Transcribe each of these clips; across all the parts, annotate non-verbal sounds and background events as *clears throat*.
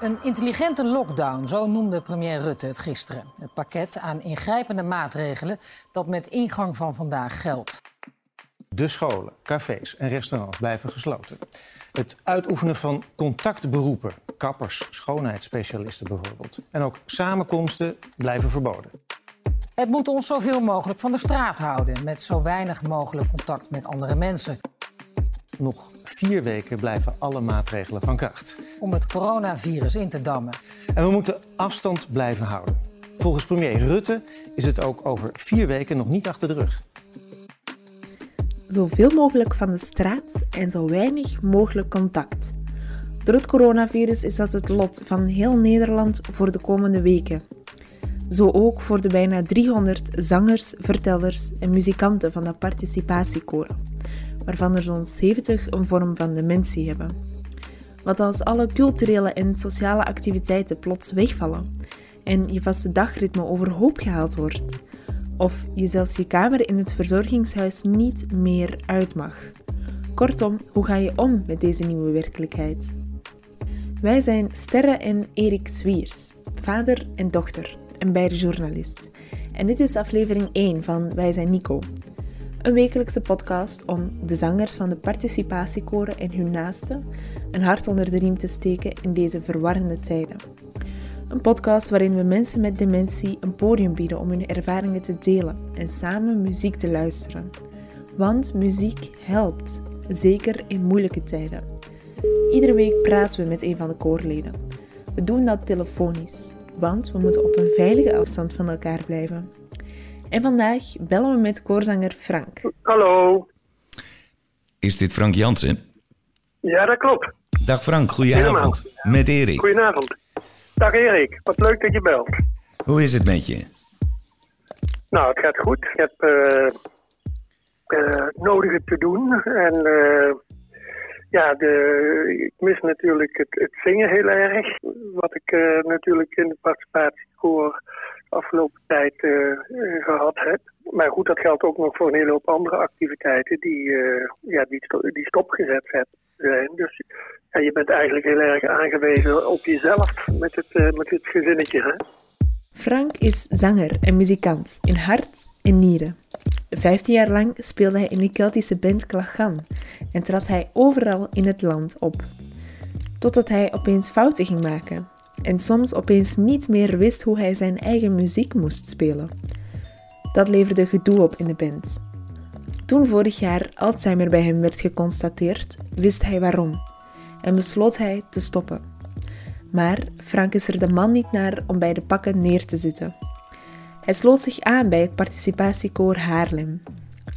Een intelligente lockdown, zo noemde premier Rutte het gisteren. Het pakket aan ingrijpende maatregelen dat met ingang van vandaag geldt. De scholen, cafés en restaurants blijven gesloten. Het uitoefenen van contactberoepen, kappers, schoonheidsspecialisten bijvoorbeeld. En ook samenkomsten blijven verboden. Het moet ons zoveel mogelijk van de straat houden, met zo weinig mogelijk contact met andere mensen. Nog vier weken blijven alle maatregelen van kracht. Om het coronavirus in te dammen. En we moeten afstand blijven houden. Volgens premier Rutte is het ook over vier weken nog niet achter de rug. Zoveel mogelijk van de straat en zo weinig mogelijk contact. Door het coronavirus is dat het lot van heel Nederland voor de komende weken. Zo ook voor de bijna 300 zangers, vertellers en muzikanten van de participatiekoren, waarvan er zo'n 70 een vorm van dementie hebben. Wat als alle culturele en sociale activiteiten plots wegvallen en je vaste dagritme overhoop gehaald wordt, of je zelfs je kamer in het verzorgingshuis niet meer uit mag. Kortom, hoe ga je om met deze nieuwe werkelijkheid? Wij zijn Sterre en Erik Zwiers, vader en dochter en beide journalist. En dit is aflevering 1 van Wij zijn Nico. Een wekelijkse podcast om de zangers van de participatiekoren en hun naasten een hart onder de riem te steken in deze verwarrende tijden. Een podcast waarin we mensen met dementie een podium bieden om hun ervaringen te delen en samen muziek te luisteren. Want muziek helpt, zeker in moeilijke tijden. Iedere week praten we met een van de koorleden. We doen dat telefonisch, want we moeten op een veilige afstand van elkaar blijven. En vandaag bellen we met koorzanger Frank. Hallo. Is dit Frank Jansen? Ja, dat klopt. Dag Frank, goedenavond. Met Erik. Goedenavond. Dag Erik, wat leuk dat je belt. Hoe is het met je? Nou, het gaat goed. Ik heb uh, uh, nodige te doen. En uh, ja, de, ik mis natuurlijk het, het, zingen heel erg. Wat ik natuurlijk in de participatiekoor de afgelopen tijd gehad heb. Maar goed, dat geldt ook nog voor een hele hoop andere activiteiten die, ja, die, die stopgezet zijn. Dus ja, je bent eigenlijk heel erg aangewezen op jezelf met het, met het gezinnetje. Hè? Frank is zanger en muzikant in hart en nieren. Vijftien jaar lang speelde hij in de Keltische band Klachan en trad hij overal in het land op. Totdat hij opeens fouten ging maken en soms opeens niet meer wist hoe hij zijn eigen muziek moest spelen. Dat leverde gedoe op in de band. Toen vorig jaar Alzheimer bij hem werd geconstateerd, wist hij waarom en besloot hij te stoppen. Maar Frank is er de man niet naar om bij de pakken neer te zitten. Hij sloot zich aan bij het participatiekoor Haarlem.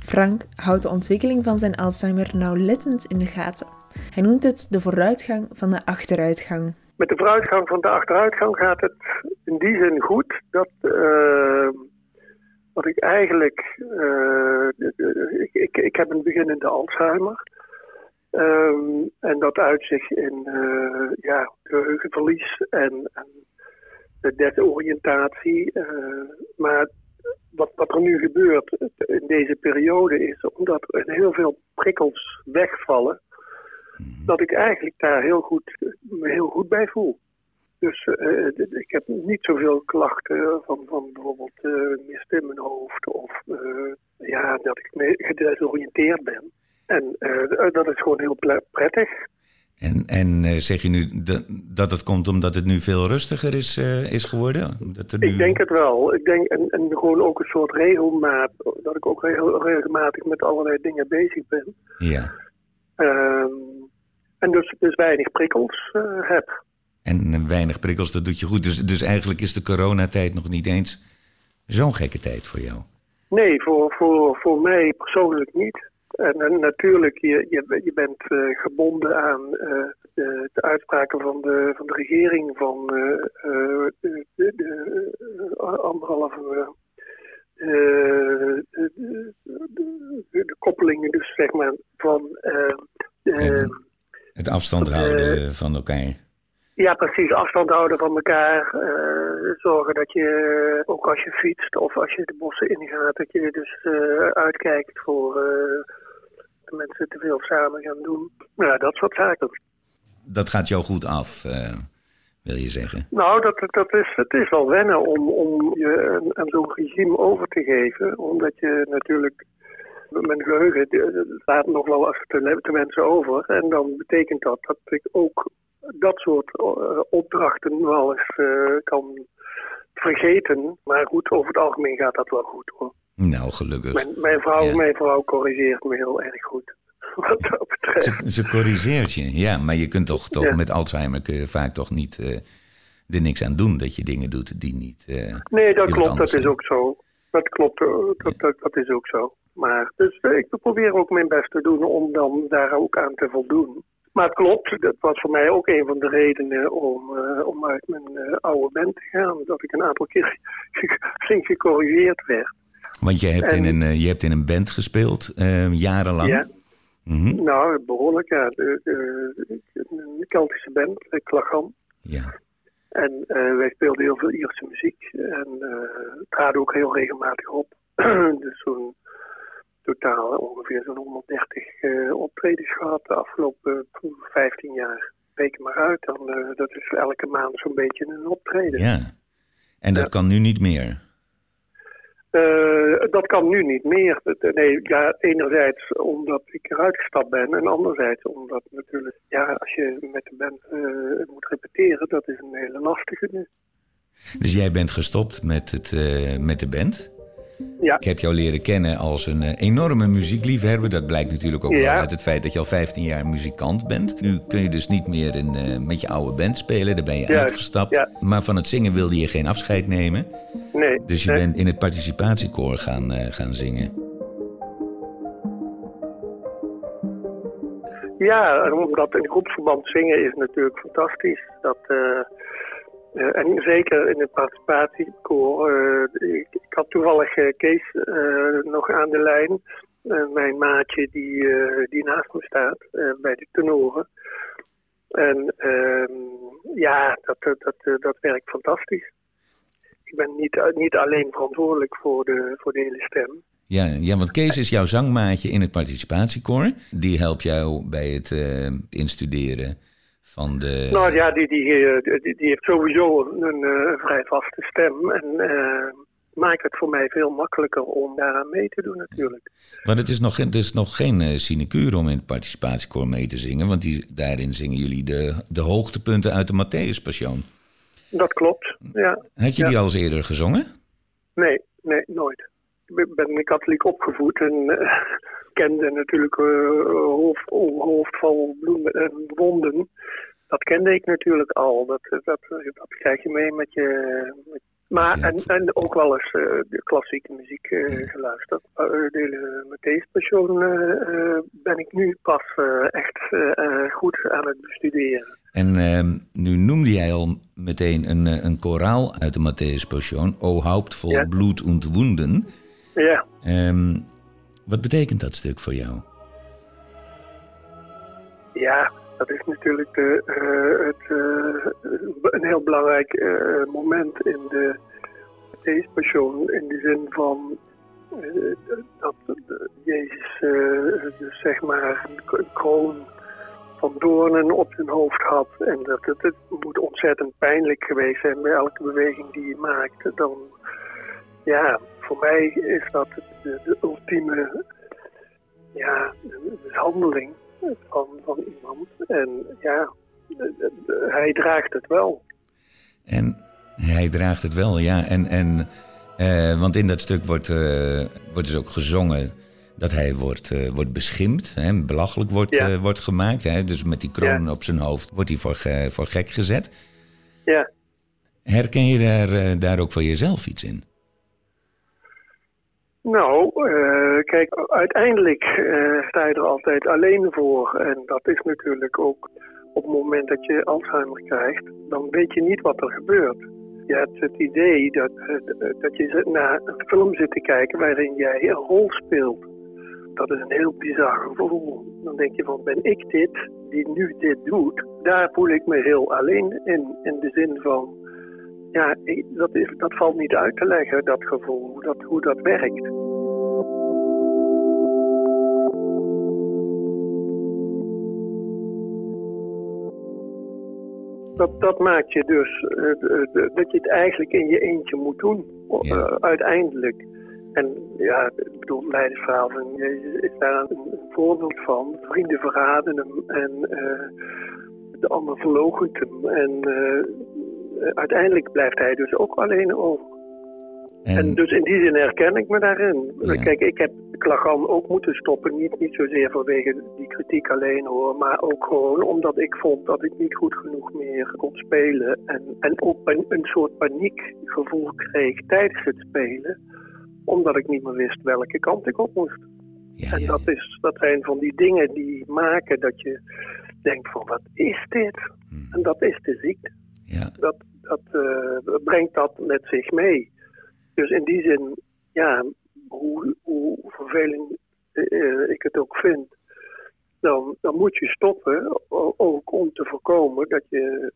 Frank houdt de ontwikkeling van zijn Alzheimer nauwlettend in de gaten. Hij noemt het de vooruitgang van de achteruitgang. Met de vooruitgang van de achteruitgang gaat het in die zin goed dat uh, wat ik eigenlijk. Uh, ik, ik, ik heb een beginnende Alzheimer. Um, en dat uit zich in uh, ja, geheugenverlies en, en de desoriëntatie. Maar wat, wat er nu gebeurt in deze periode is, omdat er heel veel prikkels wegvallen. Dat ik eigenlijk daar heel goed, me heel goed bij voel. Dus uh, ik heb niet zoveel klachten van, van bijvoorbeeld meer stem in mijn hoofd of ja, dat ik gedesoriënteerd ben. En uh, dat is gewoon heel prettig. En, en uh, zeg je nu dat, dat het komt omdat het nu veel rustiger is, uh, is geworden? Dat nu... Ik denk het wel. Ik denk, en, en gewoon ook een soort regelmaat, dat ik ook heel regelmatig met allerlei dingen bezig ben. Ja. Um, en dus, dus weinig prikkels heb. En weinig prikkels, dat doet je goed. Dus, dus eigenlijk is de coronatijd nog niet eens zo'n gekke tijd voor jou? Nee, voor, voor, voor mij persoonlijk niet. En, en, natuurlijk, je, je, je bent uh, gebonden aan uh, de, de, uitspraken van de, van de regering van de, de, de anderhalve. De, de, koppelingen, dus zeg maar, van. Het afstand houden van elkaar. Ja, precies. Afstand houden van elkaar. Uh, zorgen dat je, ook als je fietst of als je de bossen ingaat, dat je dus uh, uitkijkt voor uh, mensen te veel samen gaan doen. Ja, dat soort zaken. Dat gaat jou goed af. wil je zeggen? Nou, dat, dat is, het is wel wennen om, om je aan, aan zo'n regime over te geven. Omdat je natuurlijk mijn geheugen eh, laat nog wel eens te, te wensen over. En dan betekent dat dat ik ook dat soort eh, opdrachten wel eens eh, kan vergeten. Maar goed, over het algemeen gaat dat wel goed hoor. Nou, gelukkig. Mijn, mijn vrouw, Ja. mijn vrouw corrigeert me heel erg goed. *laughs* Wat dat betreft. Ze, ze corrigeert je, ja. Maar je kunt toch, toch Ja. met Alzheimer kun je vaak toch niet eh, er niks aan doen dat je dingen doet die niet. eh, Nee, dat wat klopt. Dat is ook zo. Dat klopt. eh, Dat, dat, dat is ook zo. Maar dus eh, ik probeer ook mijn best te doen om dan daar ook aan te voldoen. Maar het klopt, dat was voor mij ook een van de redenen om, eh, om uit mijn eh, oude band te gaan. Dat ik een aantal keer *laughs* flink gecorrigeerd werd. Want je hebt, in En- een, je hebt in een band gespeeld, jarenlang. Ja. Mhm. Nou, behoorlijk, ja. De, de, een Keltische band, Klagam. ja. En wij speelden heel veel Ierse muziek en traden ook heel regelmatig op. *clears throat* dus zo'n totaal ongeveer zo'n 130 eh, optredens gehad de afgelopen 15 jaar. Reken maar uit, dan, eh, dat is elke maand zo'n beetje een optreden. ja. En dat kan nu niet meer. Eh, dat kan nu niet meer. Nee, ja, enerzijds omdat ik eruit gestapt ben en anderzijds omdat natuurlijk, ja, als je met de band eh, moet repeteren, dat is een hele lastige nu. Dus jij bent gestopt met, het, eh, met de band. Ja. Ik heb jou leren kennen als een eh, enorme muziekliefhebber. Dat blijkt natuurlijk ook Ja. wel uit het feit dat je al 15 jaar muzikant bent. Nu kun je dus niet meer in, eh, met je oude band spelen. Daar ben je uitgestapt. Maar van het zingen wilde je geen afscheid nemen. Nee. Dus je nee. bent in het participatiekoor gaan, eh, gaan zingen. Ja, omdat in groepsverband zingen is natuurlijk fantastisch. Dat, eh, en zeker in het participatiekoor. eh, ik, had toevallig eh, Kees nog aan de lijn. Mijn maatje die, die naast me staat bij de tenoren. En ehm, ja, dat, dat, dat, werkt fantastisch. Ik ben niet, niet alleen verantwoordelijk voor de, voor de hele stem. Ja, ja, want Kees is jouw zangmaatje in het participatiekoor. Die helpt jou bij het instuderen van de... Nou ja, die, die, eh, die, die heeft sowieso een eh, vrij vaste stem. En eh, maakt het voor mij veel makkelijker om daaraan mee te doen natuurlijk. Want het is nog, geen- het is nog geen sinecure om in het participatiekoor mee te zingen. Want die, daarin zingen jullie de, de hoogtepunten uit de Matthäus Passion. Dat klopt, ja. Had je Ja. die al eens eerder gezongen? Nee, nee, nooit. Ik ben- ben katholiek opgevoed en eh, *laughs* kende natuurlijk eh, hoofd, hoofdval, bloemen en wonden. Dat kende ik natuurlijk al. Dat, dat, dat krijg je mee met je... Met, maar, en, en ook wel eens eh, de klassieke muziek eh, geluisterd. Uh, de Matthäus Passion eh, eh, ben ik nu pas eh, echt eh, eh, goed aan het bestuderen. En ehm, nu noemde jij al meteen een, eh, een koraal uit de Matthäus Passion. O Haupt vol Ja. bloed und Wunden. Ja. Ehm, wat betekent dat stuk voor jou? Ja, dat is natuurlijk de, eh, het, eh, een heel belangrijk eh, moment in de deze persoon. In de zin van dat Jezus dus zeg maar een kroon van doornen op zijn hoofd had. En dat het, het moet ontzettend pijnlijk geweest zijn bij elke beweging die je maakt. Dan, ja, voor mij is dat de, de ultieme ja, mishandeling van, van iemand. En ja, hij draagt het wel. En hij draagt het wel, ja. En, en, eh, want in dat stuk wordt, eh, wordt dus ook gezongen dat hij wordt, eh, wordt beschimpt, hè, belachelijk wordt, Ja. eh, wordt gemaakt. Hè, dus met die kroon op zijn hoofd wordt hij voor, voor gek gezet. Ja, Herken je daar, eh, daar ook voor jezelf iets in? Nou, eh, kijk, uiteindelijk eh, sta je er altijd alleen voor. En dat is natuurlijk ook op het moment dat je Alzheimer krijgt, dan weet je niet wat er gebeurt. Je hebt het idee dat, eh, dat je naar een film zit te kijken waarin jij een rol speelt. Dat is een heel bizar gevoel. Dan denk je van, ben ik dit die nu dit doet? Daar voel ik me heel alleen in, in de zin van, ja, dat, is, dat valt niet uit te leggen, dat gevoel, hoe dat, hoe dat werkt. dat, dat maakt je dus uh, dat je het eigenlijk in je eentje moet doen, ja. uh, uiteindelijk. En ja, ik bedoel, leidersverhaal van Jezus is daar een, een, voorbeeld van. Vrienden verraden hem en uh, de ander verloochent hem. En uiteindelijk blijft hij dus ook alleen over. En... dus in die zin herken ik me daarin. Kijk, ik heb Klagan ook moeten stoppen. Niet, niet zozeer vanwege die kritiek alleen hoor. Maar ook gewoon omdat ik vond dat ik niet goed genoeg meer kon spelen. En, en ook een, een soort paniekgevoel kreeg tijdens het spelen. Omdat ik niet meer wist welke kant ik op moest. Ja, en dat, is, dat zijn van die dingen die maken dat je denkt van wat is dit? Hmm. En dat is de ziekte. Ja. Dat, dat uh, brengt dat met zich mee. Dus in die zin, ja, hoe, vervelend uh, ik het ook vind, dan, dan moet je stoppen. Ook om te voorkomen dat je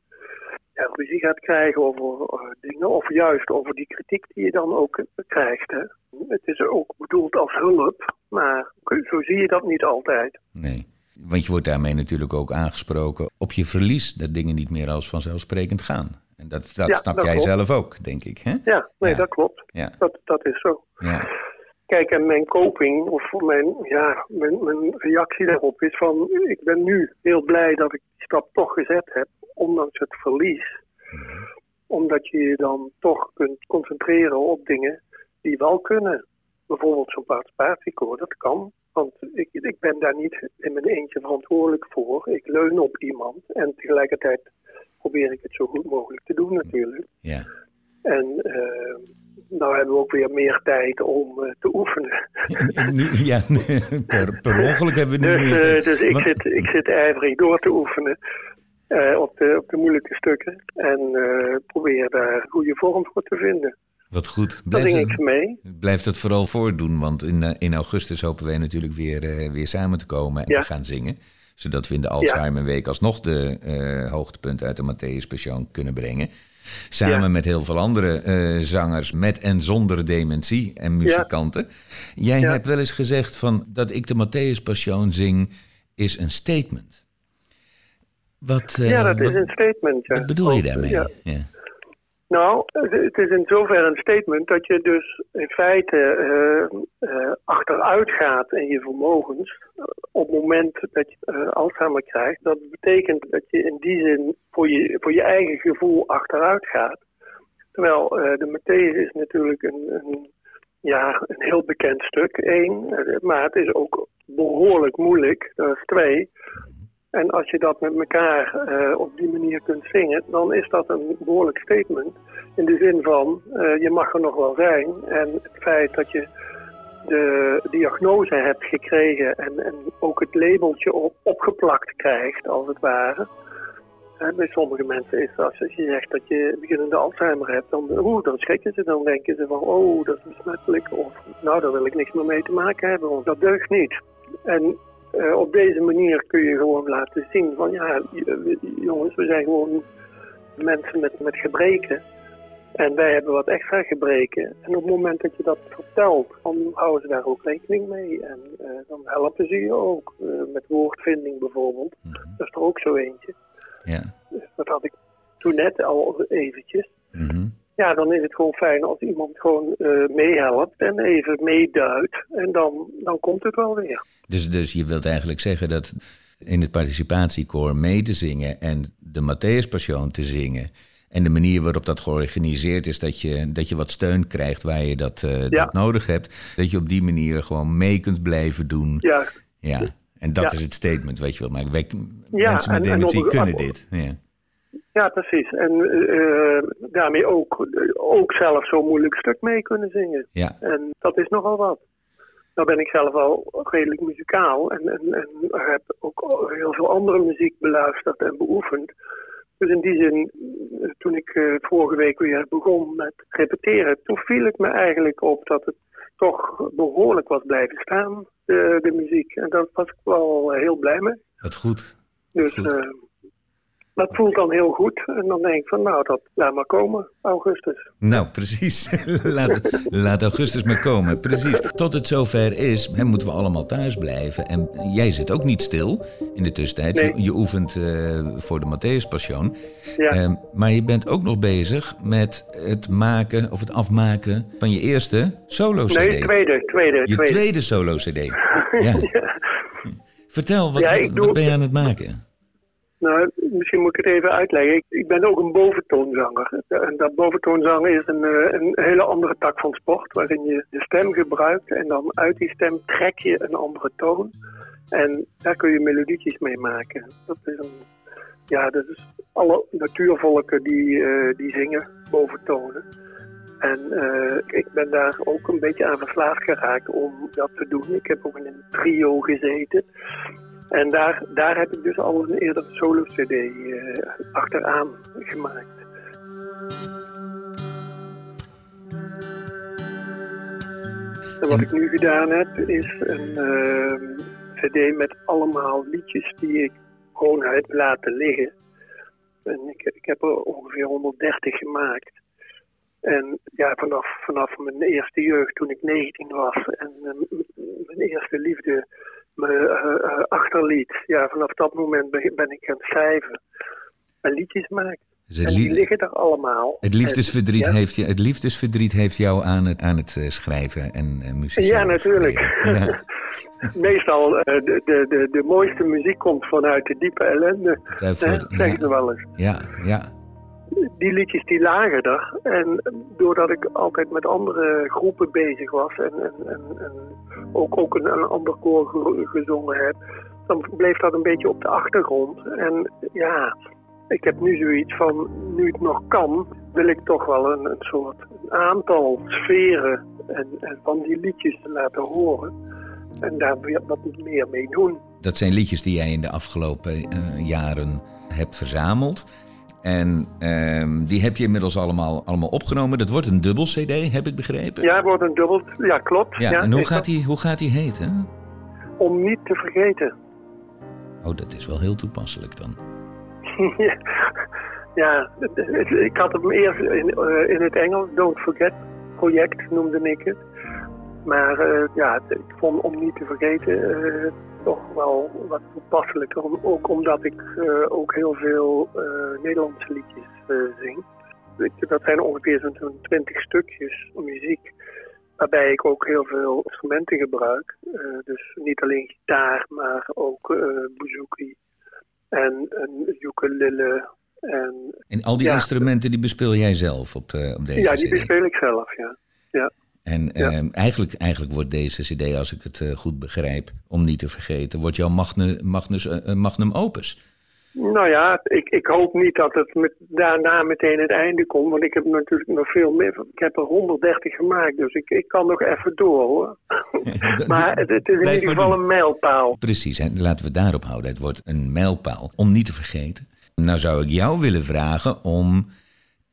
ja, ruzie gaat krijgen over uh, dingen. Of juist over die kritiek die je dan ook krijgt. Hè. Het is ook bedoeld als hulp, maar zo zie je dat niet altijd. Nee. Want je wordt daarmee natuurlijk ook aangesproken op je verlies. Dat dingen niet meer als vanzelfsprekend gaan. En dat, dat snap jij zelf ook, denk ik. Hè? Ja, nee, dat klopt. Ja. Dat, dat is zo. Ja. Kijk, en mijn coping, of mijn, ja, mijn, mijn reactie daarop is van... ik ben nu heel blij dat ik die stap toch gezet heb, ondanks het verlies. Mhm. Omdat je je dan toch kunt concentreren op dingen die wel kunnen. Bijvoorbeeld zo'n participatiekoor, dat kan. Want ik, ik ben daar niet in mijn eentje verantwoordelijk voor. Ik leun op iemand en tegelijkertijd probeer ik het zo goed mogelijk te doen natuurlijk. Ja. En uh, nou hebben we ook weer meer tijd om uh, te oefenen. *laughs* nu, ja, *laughs* per, per ongeluk hebben we nu dus, meer tijd. Uh, dus ik, zit, ik zit ijverig door te oefenen op, de, op de moeilijke stukken. En probeer daar goede vorm voor te vinden. Wat goed. Blijf ik mee. Blijf dat vooral voordoen, want in, in augustus hopen wij natuurlijk weer, weer samen te komen en te gaan zingen zodat we in de Alzheimerweek alsnog de uh, hoogtepunten uit de Matthäus Passion kunnen brengen. Samen met heel veel andere uh, zangers met en zonder dementie en muzikanten. Jij hebt wel eens gezegd van dat ik de Matthäus Passion zing is een statement. Wat, uh, ja, dat is een statement. Wat bedoel je daarmee? Ja. Nou, het is in zoverre een statement dat je dus in feite uh, uh, achteruit gaat in je vermogens op het moment dat je Alzheimer krijgt. Dat betekent dat je in die zin voor je, voor je eigen gevoel achteruit gaat. Terwijl de Matthäus is natuurlijk een, een, ja, een heel bekend stuk, één. maar het is ook behoorlijk moeilijk, dat is twee. En als je dat met elkaar uh, op die manier kunt zingen, dan is dat een behoorlijk statement. In de zin van, uh, je mag er nog wel zijn. En het feit dat je de diagnose hebt gekregen en, en ook het labeltje op, opgeplakt krijgt, als het ware. Uh, bij sommige mensen is als je zegt dat je beginnende Alzheimer hebt, dan, oeh, dan schrikken ze. Dan denken ze van, oh, dat is besmettelijk. Of, nou, daar wil ik niks meer mee te maken hebben, want dat deugt niet. En uh, op deze manier kun je gewoon laten zien van ja, jongens, we zijn gewoon mensen met, met gebreken. En wij hebben wat extra gebreken. En op het moment dat je dat vertelt, dan houden ze daar ook rekening mee. En uh, dan helpen ze je ook. Uh, met woordvinding bijvoorbeeld. Mm -hmm. Dat is er ook zo eentje. Ja. Dus dat had ik toen net al eventjes. Mm -hmm ja, dan is het gewoon fijn als iemand gewoon uh, meehelpt en even meeduidt. En dan, dan komt het wel weer. Dus, dus je wilt eigenlijk zeggen dat in het participatiekoor mee te zingen en de Matthäus Passion te zingen. En de manier waarop dat georganiseerd is, dat je, dat je wat steun krijgt waar je dat, uh, dat nodig hebt. Dat je op die manier gewoon mee kunt blijven doen. Ja. ja. En dat is het statement, weet je wel. Maar wij, mensen met dementie kunnen dit. Ja. Ja, precies. En uh, daarmee ook, ook zelf zo'n moeilijk stuk mee kunnen zingen. Ja. En dat is nogal wat. Nou ben ik zelf al redelijk muzikaal en, en, en heb ook heel veel andere muziek beluisterd en beoefend. Dus in die zin, toen ik uh, vorige week weer begon met repeteren, toen viel het me eigenlijk op dat het toch behoorlijk was blijven staan, de, de muziek. En daar was ik wel heel blij mee. Wat goed. Dus goed. Dat voelt dan heel goed. En dan denk ik van, nou, dat laat maar komen, augustus. Nou, precies. *laughs* laat, laat, augustus maar komen. Precies. Tot het zover is, hè, moeten we allemaal thuis blijven. En jij zit ook niet stil in de tussentijd. Je, oefent uh, voor de Matthäus Passion. Ja. Uh, maar je bent ook nog bezig met het maken of het afmaken van je eerste solo-cd. Nee, tweede. tweede je tweede, solo-cd. *laughs* ja. Vertel, wat, wat, wat ben je aan het maken? Nou, misschien moet ik het even uitleggen. Ik, ik ben ook een boventoonzanger. En dat boventoonzanger is een, eh, een hele andere tak van sport, waarin je de stem gebruikt en dan uit die stem trek je een andere toon. En daar kun je melodietjes mee maken. Dat is een, ja, dat is alle natuurvolken die, uh, die zingen boventonen. En uh, ik ben daar ook een beetje aan verslaafd geraakt om dat te doen. Ik heb ook in een trio gezeten. En daar, daar heb ik dus al een eerder solo-cd uh, achteraan gemaakt. En wat ik nu gedaan heb, is een uh, cd met allemaal liedjes die ik gewoon heb laten liggen. En ik, ik heb er ongeveer 130 gemaakt. En ja, vanaf, vanaf mijn eerste jeugd, toen ik 19 was en uh, mijn eerste liefde me uh, achterliet. Ja, vanaf dat moment ben ik gaan schrijven en liedjes maken. Dus en die liggen er allemaal. Het liefdesverdriet, heeft, je, het liefdesverdriet heeft jou aan het, aan het schrijven en uh, muziek. Ja, natuurlijk. Ja. *laughs* Meestal uh, de, de, de, de mooiste muziek komt vanuit de diepe ellende. Daarvoor, zeg ik wel eens. Ja, ja die liedjes die lagen er. En doordat ik altijd met andere groepen bezig was en, en, en, ook, ook een, een ander koor gezongen heb, dan bleef dat een beetje op de achtergrond. En ja, ik heb nu zoiets van, nu het nog kan, wil ik toch wel een, een soort aantal sferen en, en van die liedjes laten horen. En daar wat meer mee doen. Dat zijn liedjes die jij in de afgelopen uh, jaren hebt verzameld. En um, die heb je inmiddels allemaal, allemaal opgenomen. Dat wordt een dubbel CD, heb ik begrepen? Ja, het wordt een dubbel. Ja, klopt. Ja, en hoe gaat, die, hoe gaat die heten? Om niet te vergeten. Oh, dat is wel heel toepasselijk dan. *laughs* ja, ik had hem eerst in, uh, in het Engels, Don't Forget project noemde ik het. Maar uh, ja, ik vond om niet te vergeten uh, toch wel wat toepasselijker. Ook omdat ik uh, ook heel veel Nederlandse liedjes zing. Dat zijn ongeveer zo'n twintig stukjes muziek. Waarbij ik ook heel veel instrumenten gebruik. dus niet alleen gitaar, maar ook bouzouki en een ukulele. En, en al die instrumenten die bespeel jij zelf op, op deze Ja, die bespeel ik zelf, ja. ja. En ehm, eigenlijk, eigenlijk wordt deze CD, als ik het uh, goed begrijp, om niet te vergeten, wordt jouw magne, magnus, uh, magnum opus. Nou ja, ik, ik hoop niet dat het met, daarna meteen het einde komt, want ik heb natuurlijk nog veel meer. Ik heb er 130 gemaakt, dus ik, ik kan nog even door hoor. *laughs* *laughs* maar het, het, is in ieder geval een mijlpaal. Precies, en laten we daarop houden. Het wordt een mijlpaal, om niet te vergeten. Nou zou ik jou willen vragen om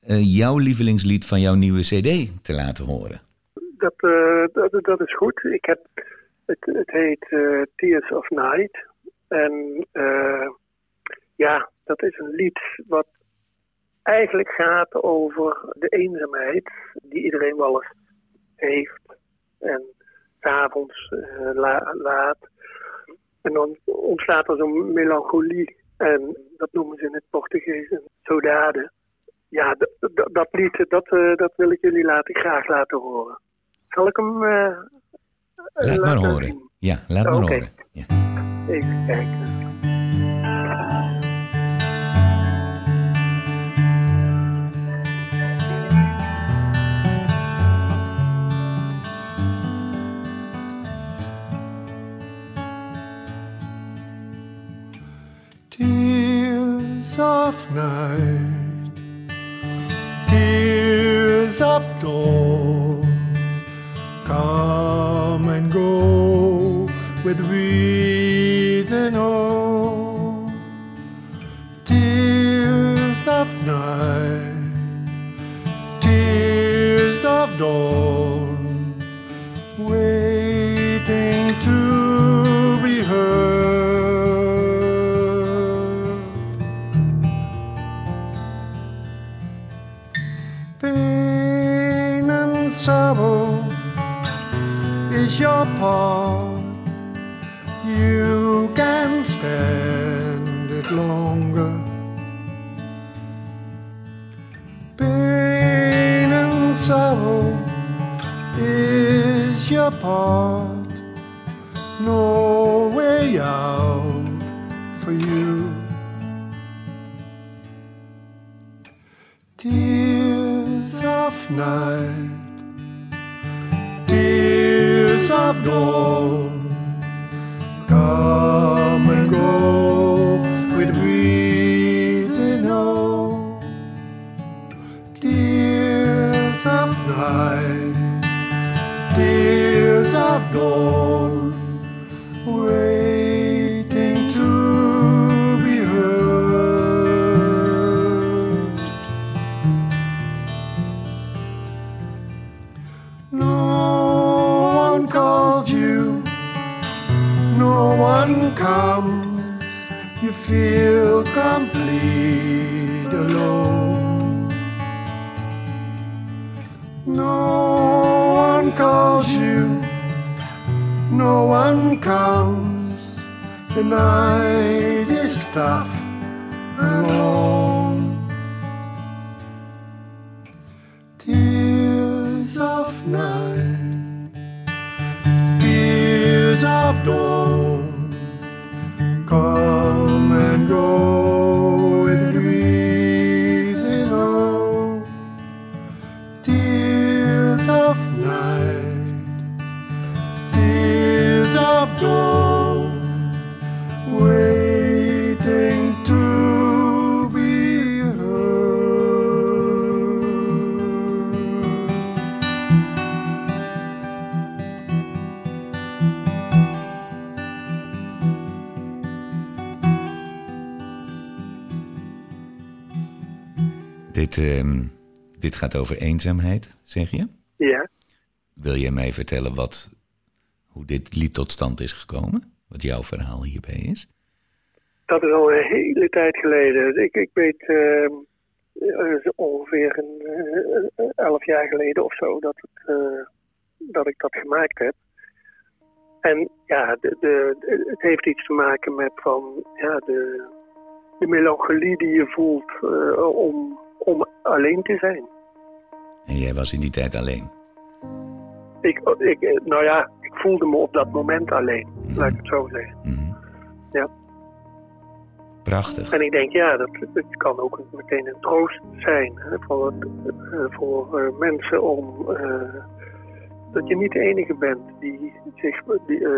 uh, jouw lievelingslied van jouw nieuwe CD te laten horen dat, uh, dat, dat, is goed. Ik heb, het, het heet uh, Tears of Night. En uh, ja, dat is een lied wat eigenlijk gaat over de eenzaamheid die iedereen wel eens heeft. En s'avonds la, laat. En dan ontstaat er zo'n melancholie. En dat noemen ze in het Portugees een. Ja, dat lied, dat, dat wil ik jullie laten, graag laten horen. Zal ik hem uh, laat maar horen. Zien? Ja, laat maar okay. horen. Ja. Even kijken. Tears of night, dawn, waiting to be heard. Pain and sorrow is your part. Is your part. No way out for you. Tears of night, tears of dawn, come and go with breathing on. Tears of night, waiting to be heard. No one you, no one comes. You feel complete alone. No one calls you, no one comes. The night is tough and. Gaat over eenzaamheid, zeg je? Ja. Wil jij mij vertellen wat, hoe dit lied tot stand is gekomen? Wat jouw verhaal hierbij is? Dat is al een hele tijd geleden. Ik, ik weet ehm, eh, ongeveer een, eh, elf jaar geleden of zo dat, het, eh, dat ik dat gemaakt heb. En ja, de, de, het heeft iets te maken met van, ja, de, de melancholie die je voelt om, om alleen te zijn. En jij was in die tijd alleen. Ik, ik, nou ja, ik voelde me op dat moment alleen, laat ik het zo zeggen. Mhm. Ja. Prachtig. En ik denk, ja, dat, het kan ook meteen een troost zijn hè, voor, het, eh, voor eh, mensen om eh, dat je niet de enige bent die zich die,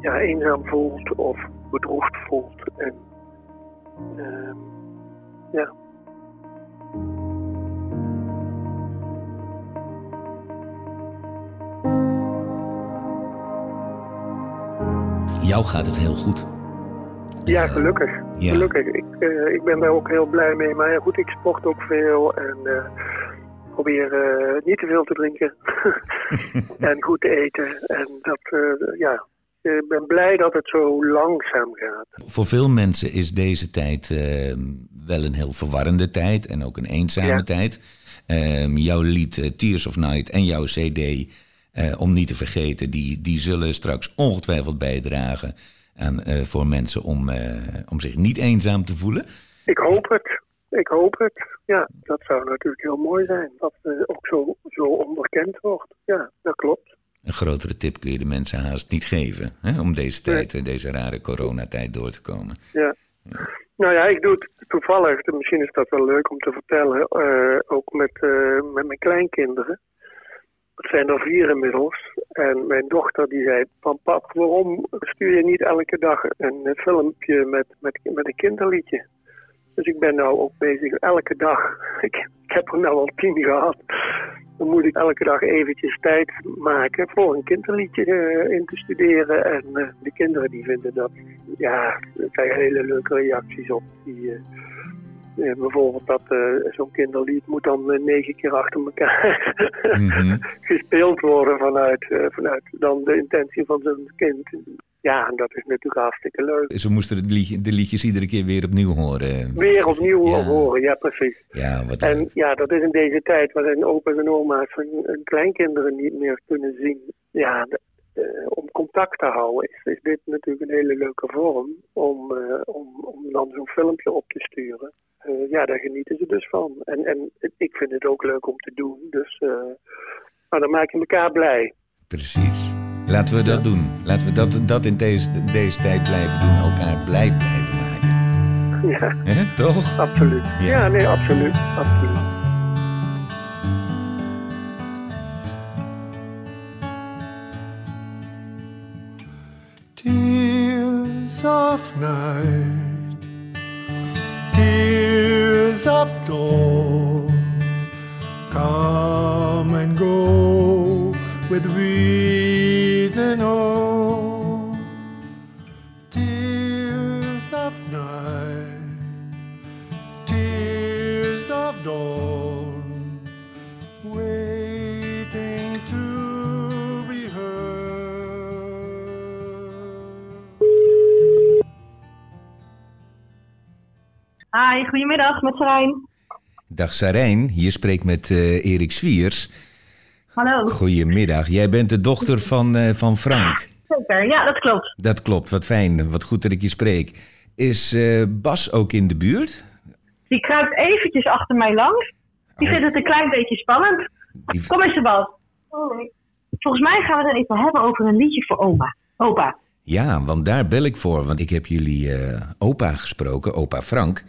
ja, eenzaam voelt of bedroefd voelt. En, ehm, ja. Jou gaat het heel goed. ja, gelukkig. Ja. Gelukkig. Ik, eh, ik ben daar ook heel blij mee. Maar ja, goed, ik sport ook veel en eh, probeer eh, niet te veel te drinken. *laughs* en goed te eten. En dat, ja, ik ben blij dat het zo langzaam gaat. Voor veel mensen is deze tijd wel een heel verwarrende tijd en ook een eenzame Ja. tijd. Ehm, jouw lied Tears of Night en jouw CD, eh, om niet te vergeten, die, die zullen straks ongetwijfeld bijdragen aan, eh, voor mensen om, eh, om zich niet eenzaam te voelen. Ik hoop het. Ik hoop het. Ja, dat zou natuurlijk heel mooi zijn. Dat het ook zo, zo onderkend wordt. Ja, dat klopt. Een grotere tip kun je de mensen haast niet geven hè, om deze tijd, eh, deze rare coronatijd door te komen. Ja. Nou ja, ik doe het toevallig, misschien is dat wel leuk om te vertellen, ook met, met mijn kleinkinderen. Het zijn er vier inmiddels. En mijn dochter die zei, van pap, waarom stuur je niet elke dag een eh, filmpje met, met, met een kinderliedje? Dus ik ben nou ook bezig elke dag. *laughs* Ik, ik heb er nou al tien gehad. Dan moet ik elke dag eventjes tijd maken voor een kinderliedje eh, in te studeren. En eh, de kinderen die vinden dat, ja, er krijgen hele leuke reacties op. Die, bijvoorbeeld dat eh, zo'n kinderlied moet dan eh, negen keer achter elkaar *laughs* Mhm. gespeeld worden vanuit, eh, vanuit dan de intentie van zo'n kind. ja, dat is natuurlijk hartstikke leuk. Ze moesten de, liedje, de liedjes iedere keer weer opnieuw horen. Weer opnieuw horen, ja precies. Ja, wat en ja, dat is in deze tijd waarin opa's en oma's hun, kleinkinderen niet meer kunnen zien. Ja, om contact te houden is, is, dit natuurlijk een hele leuke vorm om, uh, om, om dan zo'n filmpje op te sturen. Uh, ja, daar genieten ze dus van. En, en ik vind het ook leuk om te doen. Dus nou, dan maak je elkaar blij. Precies. Laten we dat doen. Laten we dat, dat in deze, deze tijd blijven doen. Elkaar blij blijven maken. Ja. He, toch? Absoluut. Ja. ja, nee, absoluut. absoluut. Of night, tears of dawn, come and go with reason on. Tears of night, tears of dawn, Hi, goedemiddag met Sarijn. Dag Sarijn, hier spreekt met uh, Erik Zwiers. Hallo. Goedemiddag. Jij bent de dochter van, uh, van Frank. Zeker, ja, dat klopt. Dat klopt, wat fijn. Wat goed dat ik je spreek. Is uh, Bas ook in de buurt? Die kruipt eventjes achter mij langs. Die oh. vindt het een klein beetje spannend. Die... Kom eens, Bas. Oh, nee. Volgens mij gaan we het even hebben over een liedje voor oma. Opa. Ja, want daar bel ik voor. Want ik heb jullie uh, opa gesproken, opa Frank.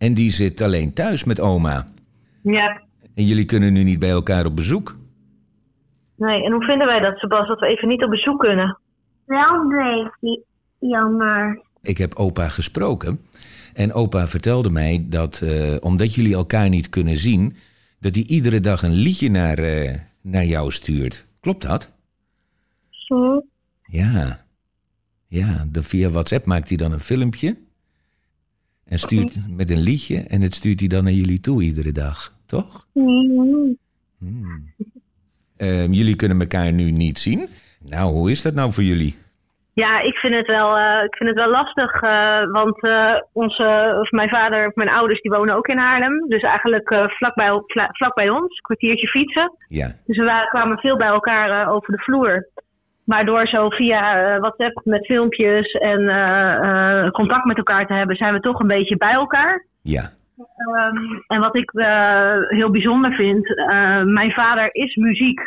En die zit alleen thuis met oma. Ja. En jullie kunnen nu niet bij elkaar op bezoek. Nee, en hoe vinden wij dat, Sebas, dat we even niet op bezoek kunnen? Wel een beetje jammer. Ik heb opa gesproken. En opa vertelde mij dat, uh, omdat jullie elkaar niet kunnen zien... dat hij iedere dag een liedje naar, uh, naar jou stuurt. Klopt dat? Zo. Ja. Ja, de, via WhatsApp maakt hij dan een filmpje... En stuurt met een liedje en het stuurt hij dan naar jullie toe iedere dag, toch? Mm. Hmm. Uh, jullie kunnen elkaar nu niet zien. Nou, hoe is dat nou voor jullie? Ja, ik vind het wel, uh, ik vind het wel lastig. Uh, want onze, of mijn vader of mijn ouders die wonen ook in Haarlem. Dus eigenlijk vlak, bij, vlak bij ons, een kwartiertje fietsen. Ja. Dus we kwamen veel bij elkaar over de vloer. Maar door zo via WhatsApp met filmpjes en contact met elkaar te hebben, zijn we toch een beetje bij elkaar. Ja. Um, en wat ik heel bijzonder vind, mijn vader is muziek.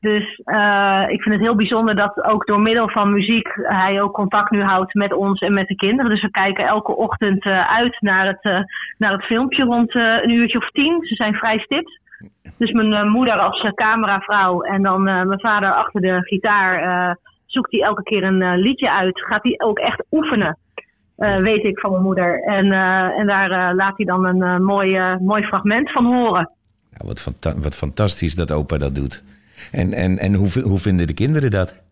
Dus uh, ik vind het heel bijzonder dat ook door middel van muziek hij ook contact nu houdt met ons en met de kinderen. Dus we kijken elke ochtend uit naar het, naar het filmpje rond een uurtje of tien. Ze zijn vrij stipt. Dus mijn moeder als cameravrouw en dan mijn vader achter de gitaar zoekt hij elke keer een liedje uit. Gaat hij ook echt oefenen. Weet ik van mijn moeder. En, en daar laat hij dan een mooi, mooi fragment van horen. Nou, wat, fanta wat fantastisch dat opa dat doet. En, en, en hoe, hoe vinden de kinderen dat?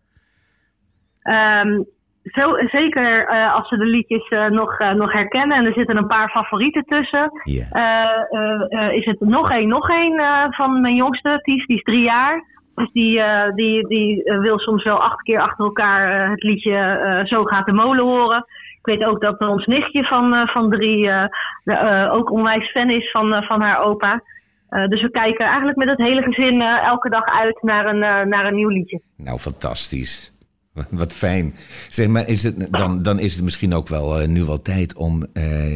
Um, zo, zeker als ze de liedjes nog, nog herkennen en er zitten een paar favorieten tussen. Yeah. is het nog één, nog één van mijn jongste, Ties, die is drie jaar. Dus die, die, die wil soms wel acht keer achter elkaar het liedje Zo gaat de molen horen. Ik weet ook dat ons nichtje van, van drie ook onwijs fan is van, van haar opa. dus we kijken eigenlijk met het hele gezin elke dag uit naar een, naar een nieuw liedje. Nou, fantastisch. *laughs* Wat fijn. Zeg maar, is het, dan, dan is het misschien ook wel nu wel tijd om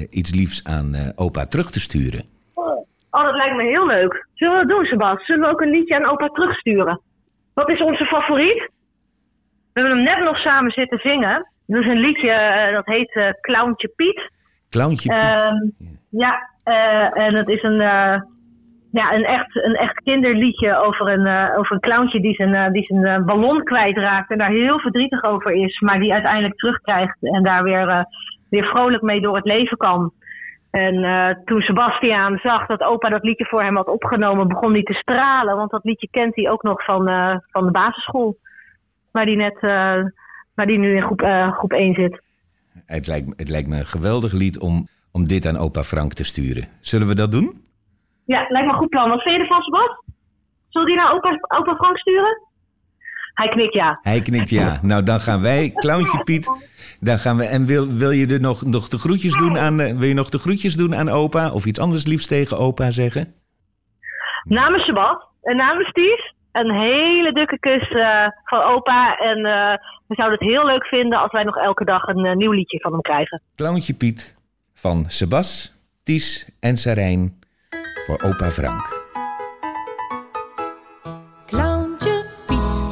iets liefs aan opa terug te sturen. Oh, dat lijkt me heel leuk. Zullen we dat doen, Sebas? Zullen we ook een liedje aan opa terugsturen? Wat is onze favoriet? We hebben hem net nog samen zitten zingen. Dat is een liedje dat heet Clowntje Piet. Clowntje Piet. Uh, ja, uh, en het is een, ja, een, echt, een echt kinderliedje over een, over een clowntje die zijn, die zijn ballon kwijtraakt en daar heel verdrietig over is, maar die uiteindelijk terugkrijgt en daar weer, weer vrolijk mee door het leven kan. En toen Sebastiaan zag dat opa dat liedje voor hem had opgenomen, begon hij te stralen, want dat liedje kent hij ook nog van, van de basisschool, waar hij net waar die nu in groep, uh, groep 1 zit. Het lijkt, het lijkt me een geweldig lied om, om dit aan opa Frank te sturen. Zullen we dat doen? Ja, lijkt me een goed plan. Wat vind je ervan, Sebas? Zullen die naar opa, opa Frank sturen? Hij knikt ja. Hij knikt ja. *laughs* Nou, dan gaan wij, Clowntje Piet, dan gaan we. En wil, wil je er nog, nog de groetjes doen aan, eh, wil je nog de groetjes doen aan opa? Of iets anders liefst tegen opa zeggen? Namens Sebas en namens Ties, een hele dikke kus eh, van opa. En eh, we zouden het heel leuk vinden als wij nog elke dag een nieuw liedje van hem krijgen. Clowntje Piet van Sebas, Ties en Sarijn voor opa Frank. Clowntje Piet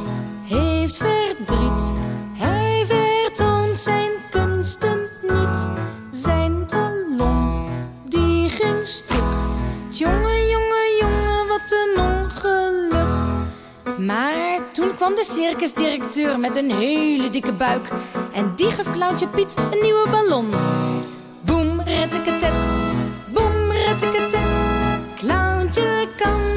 heeft verdriet. Hij vertoont zijn kunsten niet. Zijn ballon, die ging stuk. Jongen, jongen, jongen, wat een ongeluk. Maar toen kwam de circusdirecteur met een hele dikke buik. En die gaf Clowntje Piet een nieuwe ballon. Boem, retteketet, boem, retteketet. Clowntje kan weer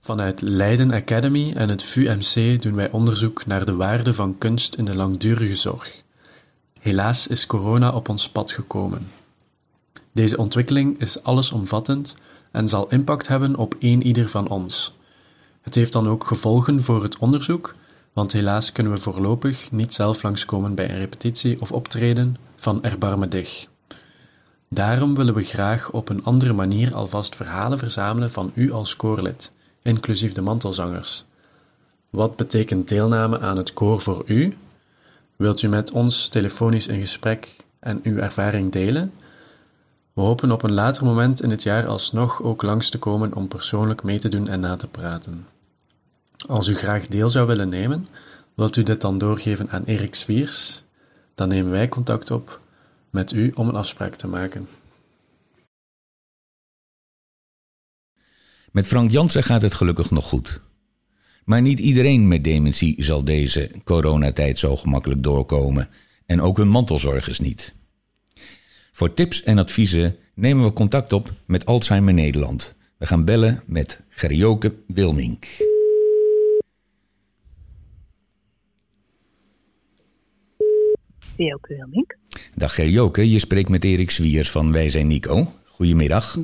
Vanuit Leiden Academy en het VUMC doen wij onderzoek naar de waarde van kunst in de langdurige zorg. Helaas is corona op ons pad gekomen. Deze ontwikkeling is allesomvattend en zal impact hebben op een ieder van ons. Het heeft dan ook gevolgen voor het onderzoek, want helaas kunnen we voorlopig niet zelf langskomen bij een repetitie of optreden van Erbarme Dig. Daarom willen we graag op een andere manier alvast verhalen verzamelen van u als koorlid, inclusief de mantelzangers. Wat betekent deelname aan het koor voor u? Wilt u met ons telefonisch in gesprek en uw ervaring delen? We hopen op een later moment in het jaar alsnog ook langs te komen om persoonlijk mee te doen en na te praten. Als u graag deel zou willen nemen, wilt u dit dan doorgeven aan Erik Swiers? Dan nemen wij contact op met u om een afspraak te maken. Met Frank Jansen gaat het gelukkig nog goed. Maar niet iedereen met dementie zal deze coronatijd zo gemakkelijk doorkomen. En ook hun mantelzorgers niet. Voor tips en adviezen nemen we contact op met Alzheimer Nederland. We gaan bellen met Gerjoke Wilmink. Wilmink. Dag Gerjoke, je spreekt met Erik Zwiers van Wij zijn Nico. Goedemiddag.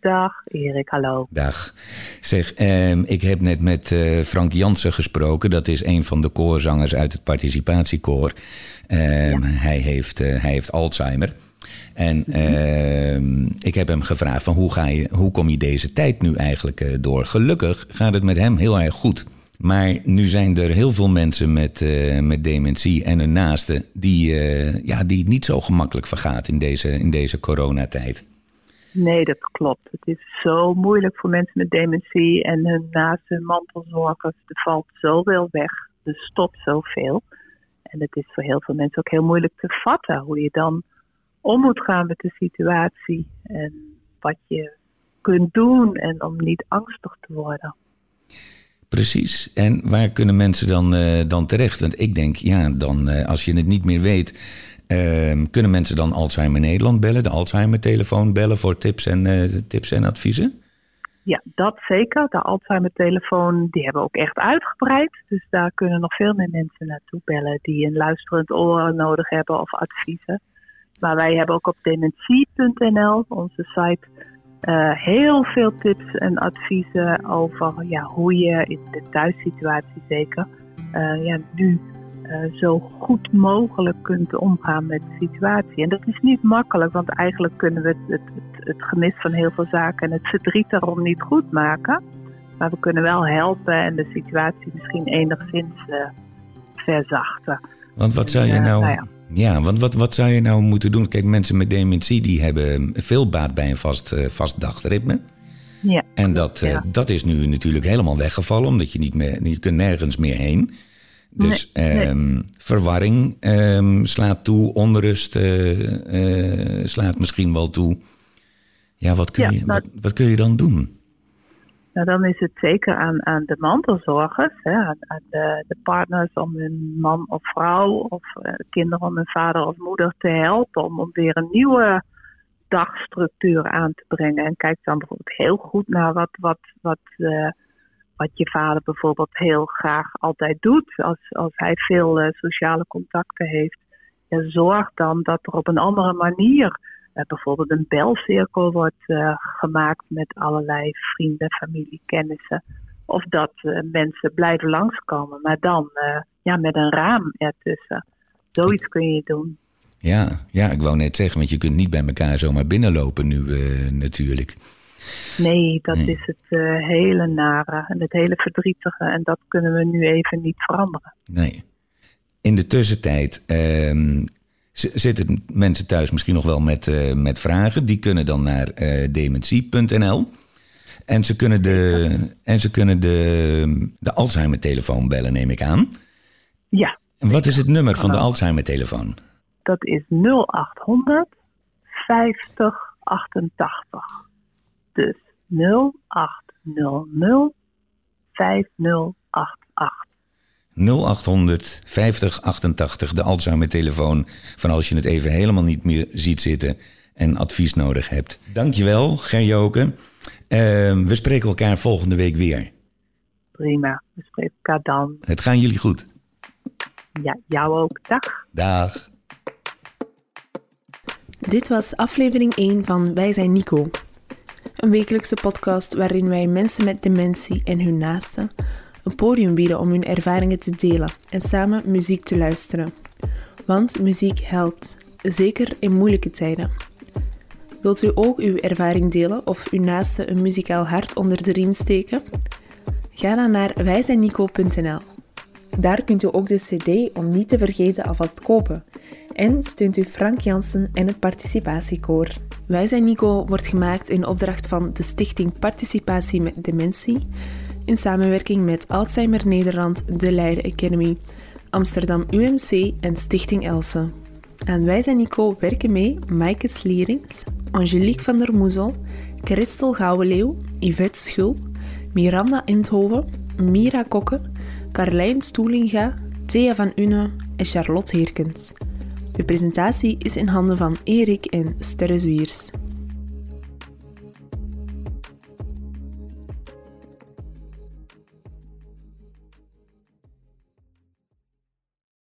Dag Erik, hallo. Dag. Zeg, ehm, ik heb net met eh, Frank Jansen gesproken. Dat is een van de koorzangers uit het participatiekoor. Ehm, hij, heeft, eh, hij heeft Alzheimer. En ehm, ik heb hem gevraagd van hoe, ga je, hoe kom je deze tijd nu eigenlijk eh, door? Gelukkig gaat het met hem heel erg goed. Maar nu zijn er heel veel mensen met, eh, met dementie en hun naasten... Die, eh, ja, die het niet zo gemakkelijk vergaat in deze, in deze coronatijd. Nee, dat klopt. Het is zo moeilijk voor mensen met dementie en hun naaste mantelzorgers. Er valt zoveel weg. Er stopt zoveel. En het is voor heel veel mensen ook heel moeilijk te vatten hoe je dan om moet gaan met de situatie. En wat je kunt doen en om niet angstig te worden. Precies. En waar kunnen mensen dan, eh, dan terecht? Want ik denk, ja, dan eh, als je het niet meer weet, ehm, kunnen mensen dan Alzheimer Nederland bellen, de Alzheimer-telefoon bellen voor tips en, eh, tips en adviezen? Ja, dat zeker. De Alzheimer-telefoon, die hebben we ook echt uitgebreid. Dus daar kunnen nog veel meer mensen naartoe bellen die een luisterend oor nodig hebben of adviezen. Maar wij hebben ook op dementie.nl, onze site, uh, heel veel tips en adviezen over ja, hoe je in de thuissituatie zeker uh, ja, nu uh, zo goed mogelijk kunt omgaan met de situatie. En dat is niet makkelijk, want eigenlijk kunnen we het, het, het, het gemis van heel veel zaken en het verdriet daarom niet goed maken. Maar we kunnen wel helpen en de situatie misschien enigszins verzachten. Want wat zou je nou, nou ja. Ja, want wat, wat zou je nou moeten doen? Kijk, mensen met dementie die hebben veel baat bij een vast, uh, vast dagritme. Ja. En dat, uh, dat is nu natuurlijk helemaal weggevallen, omdat je niet meer, je kunt nergens meer heen. Dus nee, um, verwarring um, slaat toe, onrust uh, slaat misschien wel toe. Ja, wat kun, ja, je, wat, wat, kun je dan doen? Nou, dan is het zeker aan, aan de mantelzorgers, hè, aan, de, de, partners om hun man of vrouw of uh, kinderen om hun vader of moeder te helpen om, om weer een nieuwe dagstructuur aan te brengen. En kijk dan bijvoorbeeld heel goed naar wat, wat, wat, uh, wat je vader bijvoorbeeld heel graag altijd doet. Als, als hij veel uh, sociale contacten heeft, zorg dan dat er op een andere manier uh, bijvoorbeeld een belcirkel wordt uh, gemaakt met allerlei vrienden, familie, kennissen. Of dat uh, mensen blijven langskomen, maar dan ja, met een raam ertussen. Zoiets kun je doen. Ja, ja, ik wou net zeggen, want je kunt niet bij elkaar zomaar binnenlopen nu natuurlijk. Nee, dat nee. is het hele nare en het hele verdrietige. En dat kunnen we nu even niet veranderen. Nee. In de tussentijd ehm, zitten mensen thuis misschien nog wel met, uh, met vragen. Die kunnen dan naar uh, dementie.nl. En ze kunnen de, en ze kunnen de, de Alzheimer-telefoon bellen, neem ik aan. Ja. En wat is het nummer van de Alzheimer-telefoon? Dat is 0800 5088. Dus 0800 5088. 0800 5088, de Alzheimer-telefoon. Van als je het even helemaal niet meer ziet zitten en advies nodig hebt. Dankjewel, Gerjoke. Uh, we spreken elkaar volgende week weer. Prima, we spreken elkaar dan. Het gaan jullie goed. Ja, jou ook. Dag. Dag. Dit was aflevering 1 van Wij zijn Nico. Een wekelijkse podcast waarin wij mensen met dementie en hun naasten een podium bieden om hun ervaringen te delen en samen muziek te luisteren. Want muziek helpt, zeker in moeilijke tijden. Wilt u ook uw ervaring delen of uw naaste een muzikaal hart onder de riem steken? Ga dan naar wijzijnnico.nl. Daar kunt u ook de CD om niet te vergeten alvast kopen. En steunt u Frank Jansen en het Participatiekoor. Wij zijn Nico wordt gemaakt in opdracht van de Stichting Participatie met Dementie in samenwerking met Alzheimer Nederland, de Leiden Academy, Amsterdam UMC en Stichting Else. Aan Wij zijn Nico werken mee Maaike Slierings, Angelique van der Moezel, Christel Gouwenleeuw, Yvette Schul, Miranda Inthoven, Mira Kokke, Carlijn Stoelinga, Thea van Une en Charlotte Heerkens. De presentatie is in handen van Erik en Sterre Zwiers.